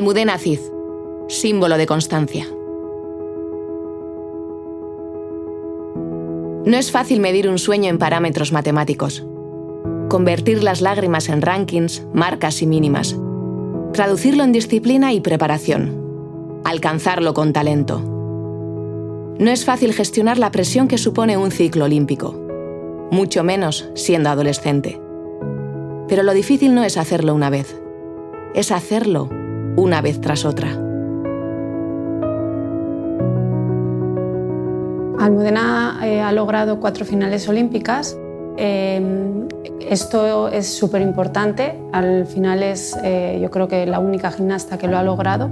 Almudena Cid, símbolo de constancia. No es fácil medir un sueño en parámetros matemáticos. Convertir las lágrimas en rankings, marcas y mínimas. Traducirlo en disciplina y preparación. Alcanzarlo con talento. No es fácil gestionar la presión que supone un ciclo olímpico. Mucho menos siendo adolescente. Pero lo difícil no es hacerlo una vez. Es hacerlo una vez tras otra. Almudena eh, ha logrado cuatro finales olímpicas. Em, esto es súper importante. Al final es, eh, yo creo que la única gimnasta que lo ha logrado.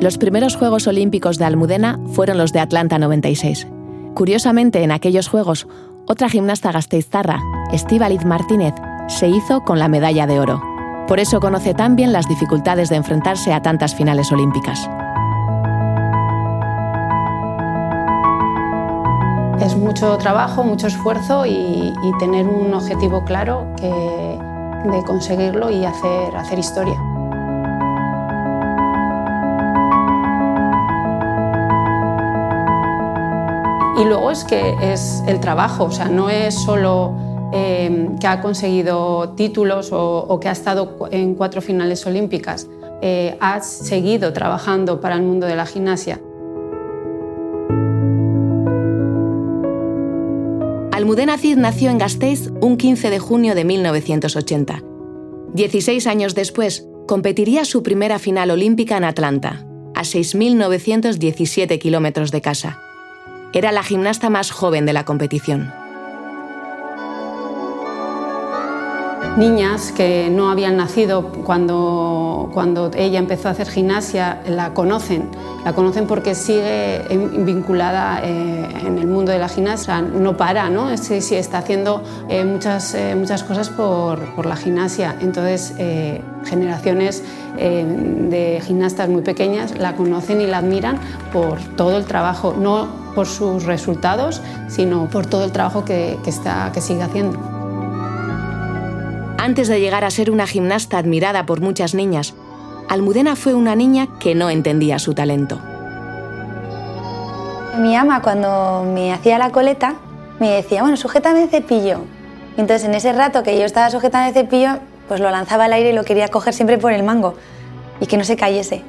Los primeros Juegos Olímpicos de Almudena fueron los de Atlanta 96. Curiosamente, en aquellos Juegos, otra gimnasta gasteiztarra, Estíbaliz Martínez, se hizo con la medalla de oro. Por eso conoce tan bien las dificultades de enfrentarse a tantas finales olímpicas. Es mucho trabajo, mucho esfuerzo y, tener un objetivo claro de conseguirlo y hacer, hacer historia. Y luego es que es el trabajo, o sea, no es solo eh, que ha conseguido títulos o, que ha estado en cuatro finales olímpicas, eh, ha seguido trabajando para el mundo de la gimnasia. Almudena Cid nació en Gasteiz un 15 de junio de 1980. Dieciséis años después, competiría su primera final olímpica en Atlanta, a 6.917 kilómetros de casa. Era la gimnasta más joven de la competición. Niñas que no habían nacido cuando, cuando ella empezó a hacer gimnasia la conocen. La conocen porque sigue vinculada eh, en el mundo de la gimnasia, no para, ¿no? Sí, sí, está haciendo eh, muchas, eh, muchas cosas por, por, la gimnasia. Entonces, generaciones de gimnastas muy pequeñas la conocen y la admiran por todo el trabajo, no por sus resultados, sino por todo el trabajo que, que, está, que sigue haciendo. Antes de llegar a ser una gimnasta admirada por muchas niñas, Almudena fue una niña que no entendía su talento. Mi ama cuando me hacía la coleta me decía, bueno, sujétame el cepillo. Entonces en ese rato que yo estaba sujetando el cepillo, pues lo lanzaba al aire y lo quería coger siempre por el mango y que no se cayese.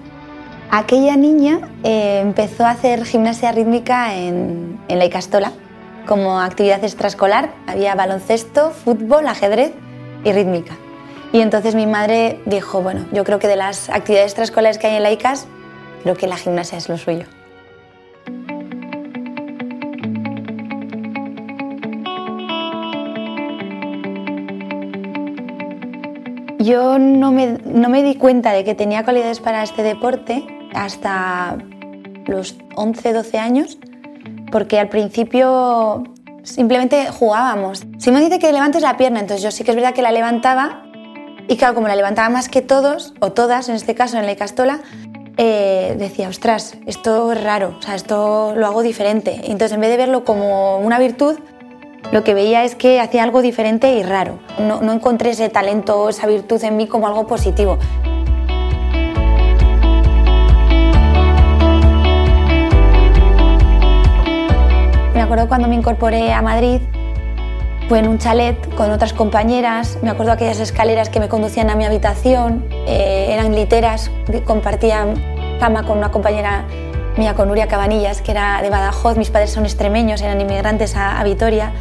Aquella niña eh, empezó a hacer gimnasia rítmica en, en la Icastola como actividad extraescolar. Había baloncesto, fútbol, ajedrez y rítmica. Y entonces mi madre dijo, bueno, yo creo que de las actividades extraescolares que hay en la ICAS, creo que la gimnasia es lo suyo. Yo no me, no me di cuenta de que tenía cualidades para este deporte hasta los 11, 12 años, porque al principio simplemente jugábamos. Si me dice que levantes la pierna, entonces yo sí que es verdad que la levantaba y claro, como la levantaba más que todos, o todas en este caso en la castola, eh, decía, ostras, esto es raro, o sea, esto lo hago diferente. entonces en vez de verlo como una virtud, lo que veía es que hacía algo diferente y raro. No, no encontré ese talento, esa virtud en mí como algo positivo. Acuerdo cuando me incorporé a Madrid, fue en un chalet con otras compañeras, me acuerdo aquellas escaleras que me conducían a mi habitación, eh, eran literas, compartía cama con una compañera mía, con Nuria Cabanillas, que era de Badajoz, mis padres son extremeños, eran inmigrantes a, Vitoria.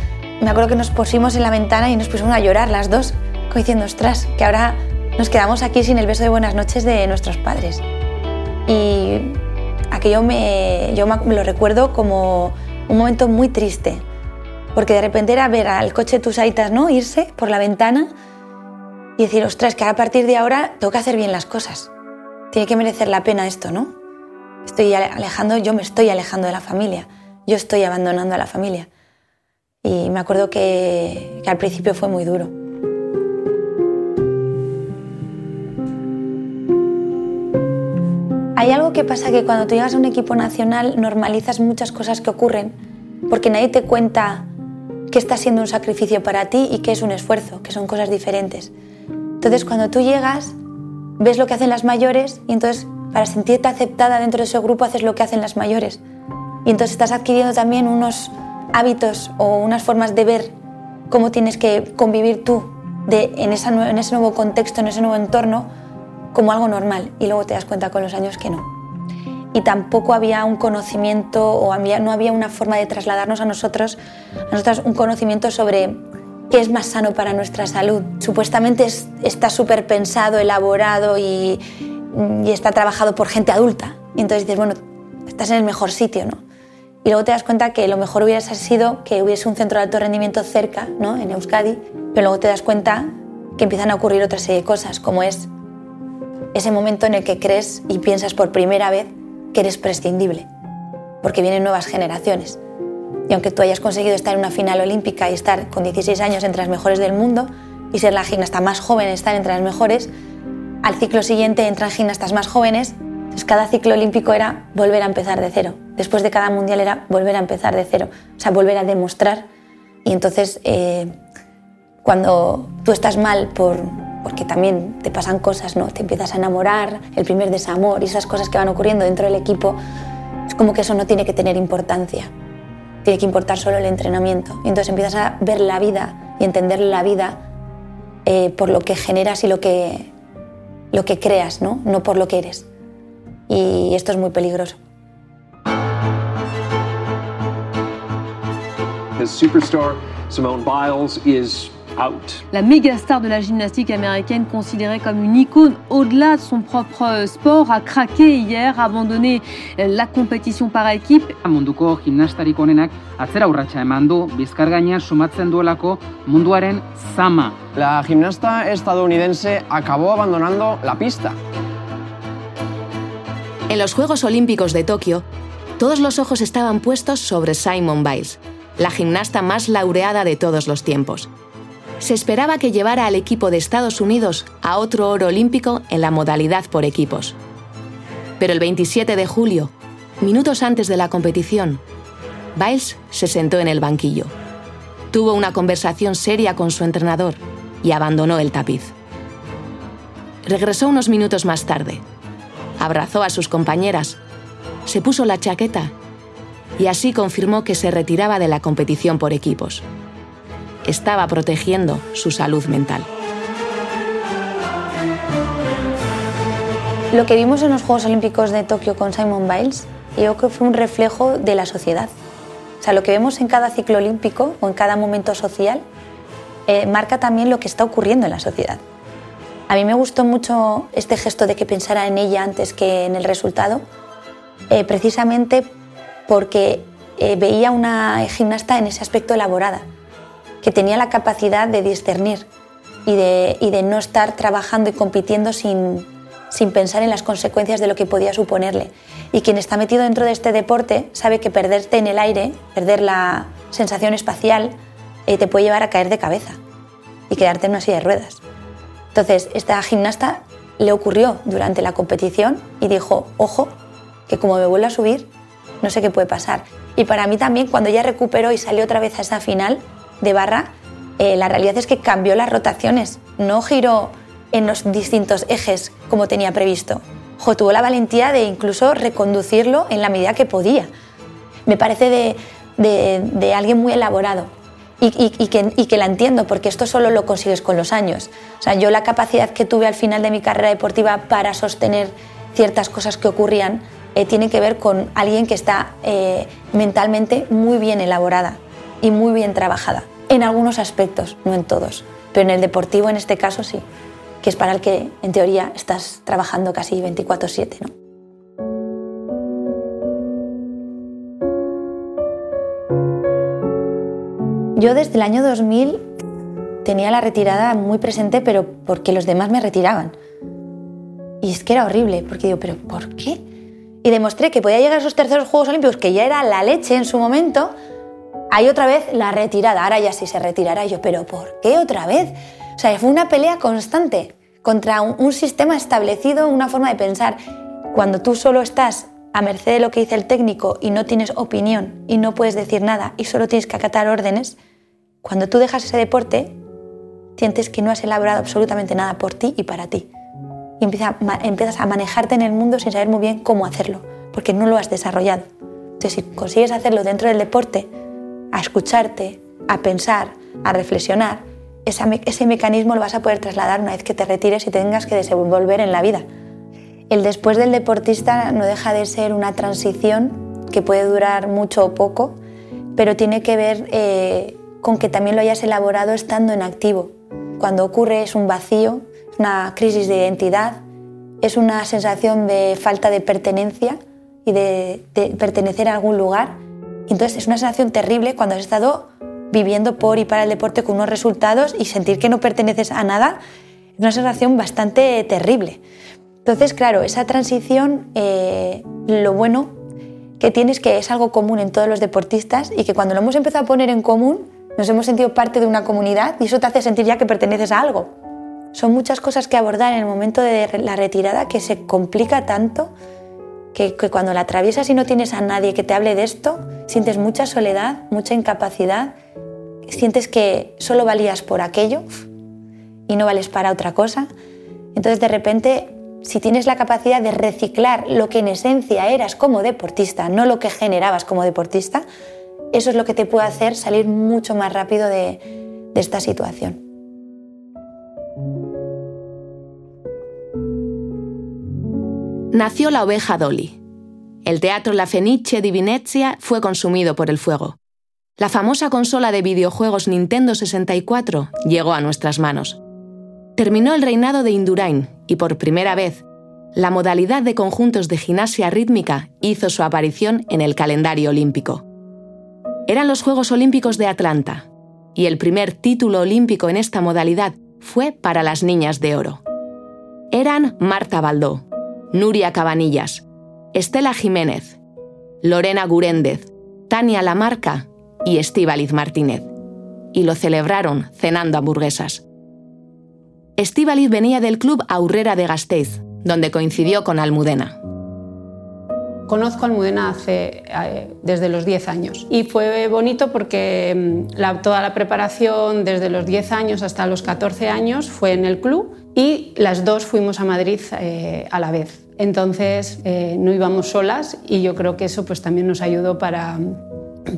Me acuerdo que nos pusimos en la ventana y nos pusimos a llorar las dos, diciendo, ostras, que ahora nos quedamos aquí sin el beso de buenas noches de nuestros padres. Y aquello me, yo me lo recuerdo como un momento muy triste, porque de repente era ver al coche de tus aitas ¿no? irse por la ventana y decir, ostras, que a partir de ahora tengo que hacer bien las cosas. Tiene que merecer la pena esto, ¿no? Estoy alejando, yo me estoy alejando de la familia, yo estoy abandonando a la familia. Y me acuerdo que, que al principio fue muy duro. Hay algo que pasa que cuando tú llegas a un equipo nacional normalizas muchas cosas que ocurren porque nadie te cuenta que está siendo un sacrificio para ti y que es un esfuerzo, que son cosas diferentes. Entonces cuando tú llegas ves lo que hacen las mayores y entonces para sentirte aceptada dentro de ese grupo haces lo que hacen las mayores. Y entonces estás adquiriendo también unos hábitos o unas formas de ver cómo tienes que convivir tú de, en, en ese nuevo contexto, en ese nuevo entorno, como algo normal. Y luego te das cuenta con los años que no. Y tampoco había un conocimiento o había, no había una forma de trasladarnos a nosotros, a nosotras un conocimiento sobre qué es más sano para nuestra salud. Supuestamente está súper pensado, elaborado y, y está trabajado por gente adulta. Y entonces dices, bueno, estás en el mejor sitio, ¿no? Y luego te das cuenta que lo mejor hubiese sido que hubiese un centro de alto rendimiento cerca, ¿no? en Euskadi, pero luego te das cuenta que empiezan a ocurrir otra serie de cosas, como es ese momento en el que crees y piensas por primera vez que eres prescindible, porque vienen nuevas generaciones. Y aunque tú hayas conseguido estar en una final olímpica y estar con 16 años entre las mejores del mundo y ser la gimnasta más joven, estar entre las mejores, al ciclo siguiente entran gimnastas más jóvenes entonces cada ciclo olímpico era volver a empezar de cero. Después de cada mundial era volver a empezar de cero. O sea, volver a demostrar. Y entonces eh, cuando tú estás mal por, porque también te pasan cosas, ¿no? Te empiezas a enamorar, el primer desamor y esas cosas que van ocurriendo dentro del equipo, es como que eso no tiene que tener importancia. Tiene que importar solo el entrenamiento. Y entonces empiezas a ver la vida y entender la vida eh, por lo que generas y lo que, lo que creas, ¿no? No por lo que eres y esto es muy peligroso. superstar Simone Biles is out. La méga star de la gymnastique américaine, considérée comme une icône au-delà de son propre sport, a craqué hier, abandonné la compétition par équipe. Munduko gimnastarik onenak atzera urratsa eman du bizkar gainean sumatzen duelako munduaren zama. La gimnasta estadounidense acabó abandonando la pista. En los Juegos Olímpicos de Tokio, todos los ojos estaban puestos sobre Simon Biles, la gimnasta más laureada de todos los tiempos. Se esperaba que llevara al equipo de Estados Unidos a otro oro olímpico en la modalidad por equipos. Pero el 27 de julio, minutos antes de la competición, Biles se sentó en el banquillo. Tuvo una conversación seria con su entrenador y abandonó el tapiz. Regresó unos minutos más tarde, abrazó a sus compañeras, se puso la chaqueta y así confirmó que se retiraba de la competición por equipos. Estaba protegiendo su salud mental. Lo que vimos en los Juegos Olímpicos de Tokio con Simon Biles, yo creo que fue un reflejo de la sociedad. O sea, lo que vemos en cada ciclo olímpico o en cada momento social eh, marca también lo que está ocurriendo en la sociedad. A mí me gustó mucho este gesto de que pensara en ella antes que en el resultado, eh, precisamente porque eh, veía una gimnasta en ese aspecto elaborada, que tenía la capacidad de discernir y de, y de no estar trabajando y compitiendo sin, sin pensar en las consecuencias de lo que podía suponerle. Y quien está metido dentro de este deporte sabe que perderte en el aire, perder la sensación espacial, eh, te puede llevar a caer de cabeza y quedarte en una silla de ruedas. Entonces, esta gimnasta le ocurrió durante la competición y dijo, ojo, que como me vuelva a subir, no sé qué puede pasar. Y para mí también, cuando ella recuperó y salió otra vez a esa final de barra, eh, la realidad es que cambió las rotaciones, no giró en los distintos ejes como tenía previsto. Jo, tuvo la valentía de incluso reconducirlo en la medida que podía. Me parece de alguien muy elaborado y, que, la entiendo, porque esto solo lo consigues con los años. O sea, yo la capacidad que tuve al final de mi carrera deportiva para sostener ciertas cosas que ocurrían eh, tiene que ver con alguien que está eh, mentalmente muy bien elaborada y muy bien trabajada. En algunos aspectos, no en todos, pero en el deportivo en este caso sí, que es para el que en teoría estás trabajando casi 24/7. ¿no? Yo desde el año 2000 tenía la retirada muy presente, pero porque los demás me retiraban. Y es que era horrible, porque digo, ¿pero por qué? Y demostré que podía llegar a esos terceros Juegos Olímpicos, que ya era la leche en su momento, hay otra vez la retirada. Ahora ya sí se retirará. yo, ¿pero por qué otra vez? O sea, fue una pelea constante contra un, sistema establecido, una forma de pensar. Cuando tú solo estás a merced de lo que dice el técnico y no tienes opinión y no puedes decir nada y solo tienes que acatar órdenes, cuando tú dejas ese deporte, sientes que no has elaborado absolutamente nada por ti y para ti. y empiezas a manejarte en el mundo sin saber muy bien cómo hacerlo, porque no lo has desarrollado. Entonces, si consigues hacerlo dentro del deporte, a escucharte, a pensar, a reflexionar, ese mecanismo lo vas a poder trasladar una vez que te retires y tengas que desenvolver en la vida. El después del deportista no deja de ser una transición que puede durar mucho o poco, pero tiene que ver eh, con que también lo hayas elaborado estando en activo. Cuando ocurre es un vacío, una crisis de identidad, es una sensación de falta de pertenencia y de pertenecer a algún lugar. Entonces es una sensación terrible cuando has estado viviendo por y para el deporte con unos resultados y sentir que no perteneces a nada es una sensación bastante terrible. Entonces, claro, esa transición, eh, lo bueno que tiene es que es algo común en todos los deportistas y que cuando lo hemos empezado a poner en común, nos hemos sentido parte de una comunidad y eso te hace sentir ya que perteneces a algo. Son muchas cosas que abordar en el momento de la retirada que se complica tanto que, cuando la atraviesas y no tienes a nadie que te hable de esto, sientes mucha soledad, mucha incapacidad sientes que solo valías por aquello y no vales para otra cosa. Entonces de repente, si tienes la capacidad de reciclar lo que en esencia eras como deportista, no lo que generabas como deportista, eso es lo que te puede hacer salir mucho más rápido de esta situación. Nació la oveja Dolly. El teatro La Fenice di Venezia fue consumido por el fuego. La famosa consola de videojuegos Nintendo 64 llegó a nuestras manos. Terminó el reinado de Indurain y por primera vez, la modalidad de conjuntos de gimnasia rítmica hizo su aparición en el calendario olímpico. Eran los Juegos Olímpicos de Atlanta, y el primer título olímpico en esta modalidad fue para las niñas de oro. Eran Marta Baldó, Nuria Cabanillas, Estela Jiménez, Lorena Guréndez, Tania Lamarca y Estíbaliz Martínez, y lo celebraron cenando hamburguesas. Estíbaliz venía del club Aurrera de Gasteiz, donde coincidió con Almudena. Conozco a Almudena hace, eh, desde los 10 años y fue bonito porque mm, toda la preparación desde los 10 años hasta los 14 años fue en el club y las dos fuimos a Madrid eh, a la vez. Entonces eh, no íbamos solas y yo creo que eso pues, también nos ayudó para,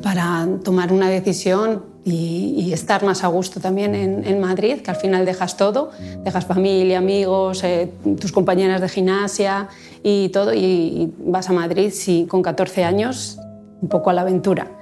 para tomar una decisión y, estar más a gusto también en, Madrid, que al final dejas todo, dejas familia, amigos, eh, tus compañeras de gimnasia y todo, y, vas a Madrid sí, con 14 años, un poco a la aventura.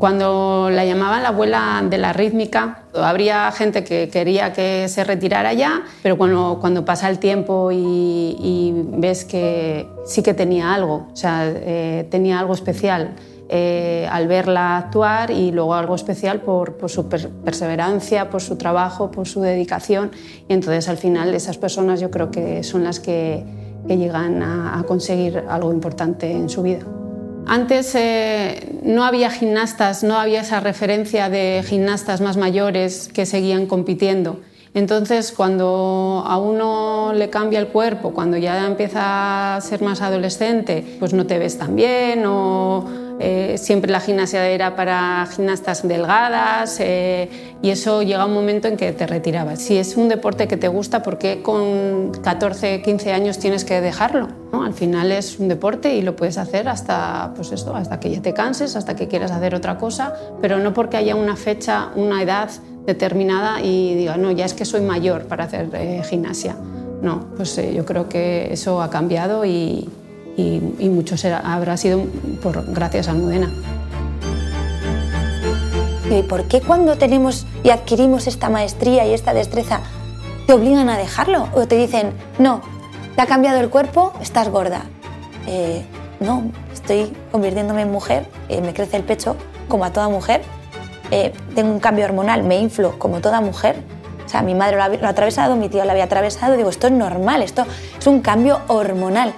Cuando la llamaban la abuela de la rítmica, habría gente que quería que se retirara ya, pero cuando, cuando pasa el tiempo y, ves que sí que tenía algo, o sea, eh, tenía algo especial, eh, al verla actuar y luego algo especial por, su perseverancia, por su trabajo, por su dedicación. Y entonces al final esas personas yo creo que son las que, llegan a, conseguir algo importante en su vida. Antes eh, no había gimnastas, no había esa referencia de gimnastas más mayores que seguían compitiendo. Entonces, cuando a uno le cambia el cuerpo, cuando ya empieza a ser más adolescente, pues no te ves tan bien o eh, siempre la gimnasia era para gimnastas delgadas eh, y eso llega un momento en que te retirabas. Si es un deporte que te gusta, ¿por qué con 14, 15 años tienes que dejarlo? Al final es un deporte y lo puedes hacer hasta, pues esto, hasta que ya te canses, hasta que quieras hacer otra cosa, pero no porque haya una fecha, una edad determinada y diga, no, ya es que soy mayor para hacer eh, gimnasia. No, pues yo creo que eso ha cambiado y, y, mucho habrá sido por, gracias a Almudena. ¿Y por qué cuando tenemos y adquirimos esta maestría y esta destreza te obligan a dejarlo? ¿O te dicen, no, te ha cambiado el cuerpo, estás gorda? Eh, no, estoy convirtiéndome en mujer, eh, me crece el pecho como a toda mujer, eh, tengo un cambio hormonal, me inflo como toda mujer. O sea, mi madre lo ha, atravesado, mi tío lo había atravesado, digo, esto es normal, esto es un cambio hormonal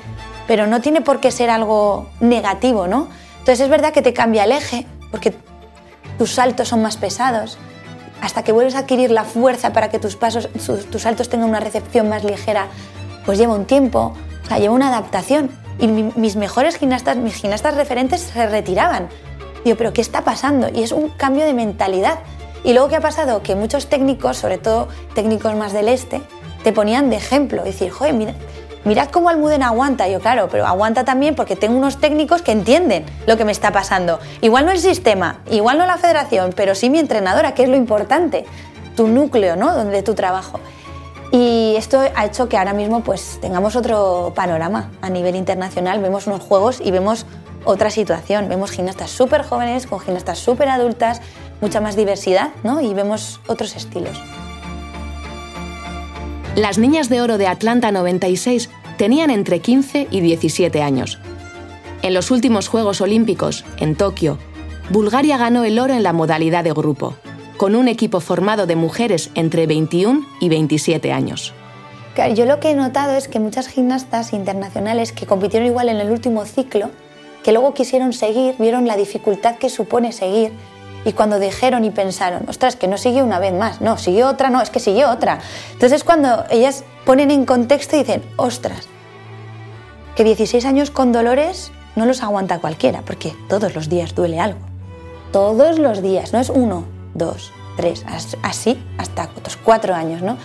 pero no tiene por qué ser algo negativo, ¿no? Entonces es verdad que te cambia el eje, porque tus saltos son más pesados, hasta que vuelves a adquirir la fuerza para que tus, pasos, tus saltos tengan una recepción más ligera, pues lleva un tiempo, o sea, lleva una adaptación. Y mis mejores gimnastas, mis gimnastas referentes se retiraban. Digo, pero ¿qué está pasando? Y es un cambio de mentalidad. Y luego, ¿qué ha pasado? Que muchos técnicos, sobre todo técnicos más del este, te ponían de ejemplo. Decir, joder, mira, mirad cómo Almudena aguanta. Yo, claro, pero aguanta también porque tengo unos técnicos que entienden lo que me está pasando. Igual no el sistema, igual no la federación, pero sí mi entrenadora, que es lo importante, tu núcleo, ¿no? Donde tu trabajo. Y esto ha hecho que ahora mismo pues tengamos otro panorama a nivel internacional. Vemos unos juegos y vemos otra situación. Vemos gimnastas súper jóvenes, con gimnastas súper adultas, mucha más diversidad, ¿no? Y vemos otros estilos. Las niñas de oro de Atlanta 96 tenían entre 15 y 17 años. En los últimos Juegos Olímpicos, en Tokio, Bulgaria ganó el oro en la modalidad de grupo, con un equipo formado de mujeres entre 21 y 27 años. yo lo que he notado es que muchas gimnastas internacionales que compitieron igual en el último ciclo, que luego quisieron seguir, vieron la dificultad que supone seguir y cuando dijeron y pensaron, ostras, que no siguió una vez más, no, siguió otra, no, es que siguió otra. Entonces es cuando ellas ponen en contexto y dicen, ostras, que 16 años con dolores no los aguanta cualquiera, porque todos los días duele algo. Todos los días, no es uno, dos, tres, así hasta otros cuatro años, ¿no?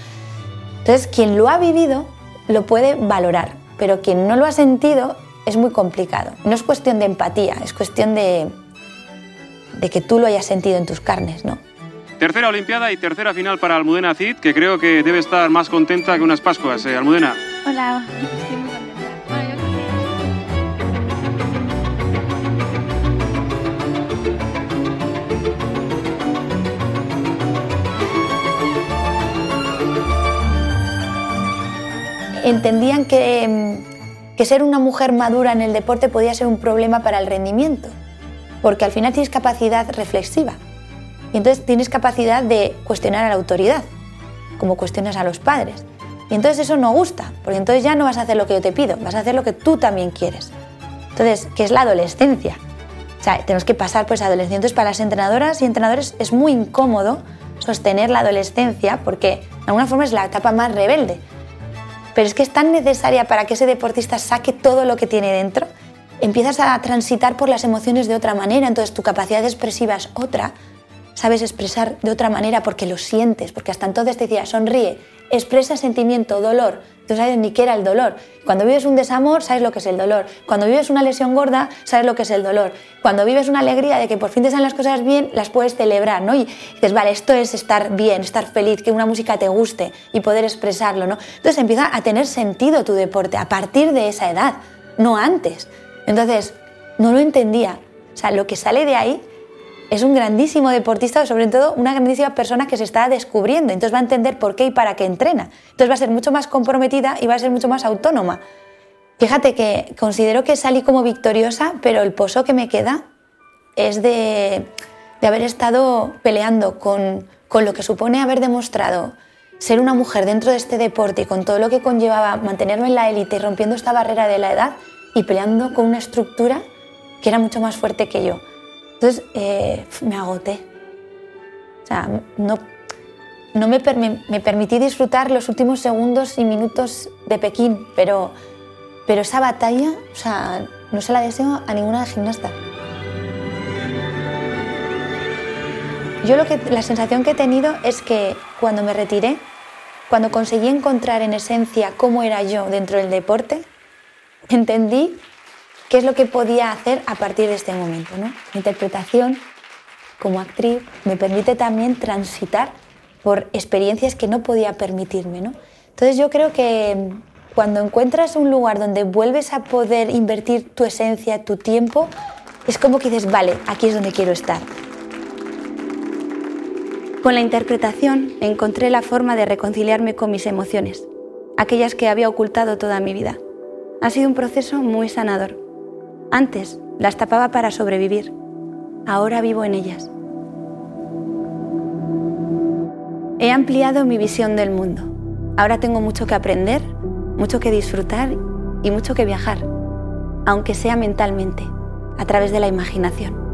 Entonces, quien lo ha vivido lo puede valorar, pero quien no lo ha sentido es muy complicado. No es cuestión de empatía, es cuestión de, de que tú lo hayas sentido en tus carnes, ¿no? Tercera Olimpiada y tercera final para Almudena Cid, que creo que debe estar más contenta que unas Pascuas. Eh, Almudena. Hola, estoy muy contenta. Bueno, yo Entendían que, que ser una mujer madura en el deporte podía ser un problema para el rendimiento porque al final tienes capacidad reflexiva. Y entonces tienes capacidad de cuestionar a la autoridad, como cuestionas a los padres. Y entonces eso no gusta, porque entonces ya no vas a hacer lo que yo te pido, vas a hacer lo que tú también quieres. Entonces, ¿qué es la adolescencia? O sea, tenemos que pasar pues adolescencia. Entonces, para las entrenadoras y entrenadores es muy incómodo sostener la adolescencia porque de alguna forma es la etapa más rebelde. Pero es que es tan necesaria para que ese deportista saque todo lo que tiene dentro empiezas a transitar por las emociones de otra manera, entonces tu capacidad expresiva es otra, sabes expresar de otra manera porque lo sientes, porque hasta entonces te decía, sonríe, expresa sentimiento, dolor, tú sabes ni qué era el dolor. Cuando vives un desamor, sabes lo que es el dolor. Cuando vives una lesión gorda, sabes lo que es el dolor. Cuando vives una alegría de que por fin te salen las cosas bien, las puedes celebrar, ¿no? Y dices, vale, esto es estar bien, estar feliz, que una música te guste y poder expresarlo, ¿no? Entonces empieza a tener sentido tu deporte a partir de esa edad, no antes. Entonces, no lo entendía. O sea, lo que sale de ahí es un grandísimo deportista, sobre todo una grandísima persona que se está descubriendo. Entonces va a entender por qué y para qué entrena. Entonces va a ser mucho más comprometida y va a ser mucho más autónoma. Fíjate que considero que salí como victoriosa, pero el pozo que me queda es de, haber estado peleando con, con lo que supone haber demostrado ser una mujer dentro de este deporte y con todo lo que conllevaba mantenerme en la élite y rompiendo esta barrera de la edad y peleando con una estructura que era mucho más fuerte que yo. Entonces eh, me agoté. O sea, no, no me, me, permití disfrutar los últimos segundos y minutos de Pekín, pero, pero esa batalla, o sea, no se la deseo a ninguna gimnasta. Yo lo que, la sensación que he tenido es que cuando me retiré, cuando conseguí encontrar en esencia cómo era yo dentro del deporte, entendí qué es lo que podía hacer a partir de este momento. ¿no? Mi interpretación como actriz me permite también transitar por experiencias que no podía permitirme. ¿no? Entonces yo creo que cuando encuentras un lugar donde vuelves a poder invertir tu esencia, tu tiempo, es como que dices, vale, aquí es donde quiero estar. Con la interpretación encontré la forma de reconciliarme con mis emociones, aquellas que había ocultado toda mi vida. Ha sido un proceso muy sanador. Antes las tapaba para sobrevivir. Ahora vivo en ellas. He ampliado mi visión del mundo. Ahora tengo mucho que aprender, mucho que disfrutar y mucho que viajar, aunque sea mentalmente, a través de la imaginación.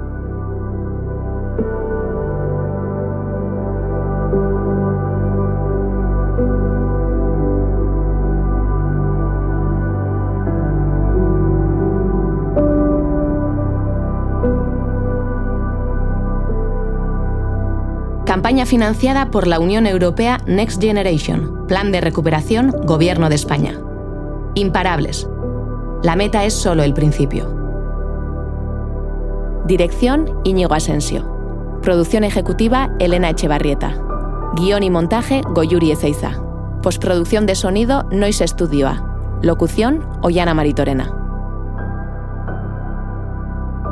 Financiada por la Unión Europea Next Generation, Plan de Recuperación, Gobierno de España. Imparables. La meta es solo el principio. Dirección Íñigo Asensio. Producción ejecutiva Elena Echevarrieta. Guión y montaje Goyuri Ezeiza. Postproducción de sonido Noise Studio A. Locución Ollana Maritorena.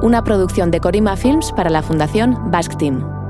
Una producción de Corima Films para la Fundación Basque Team.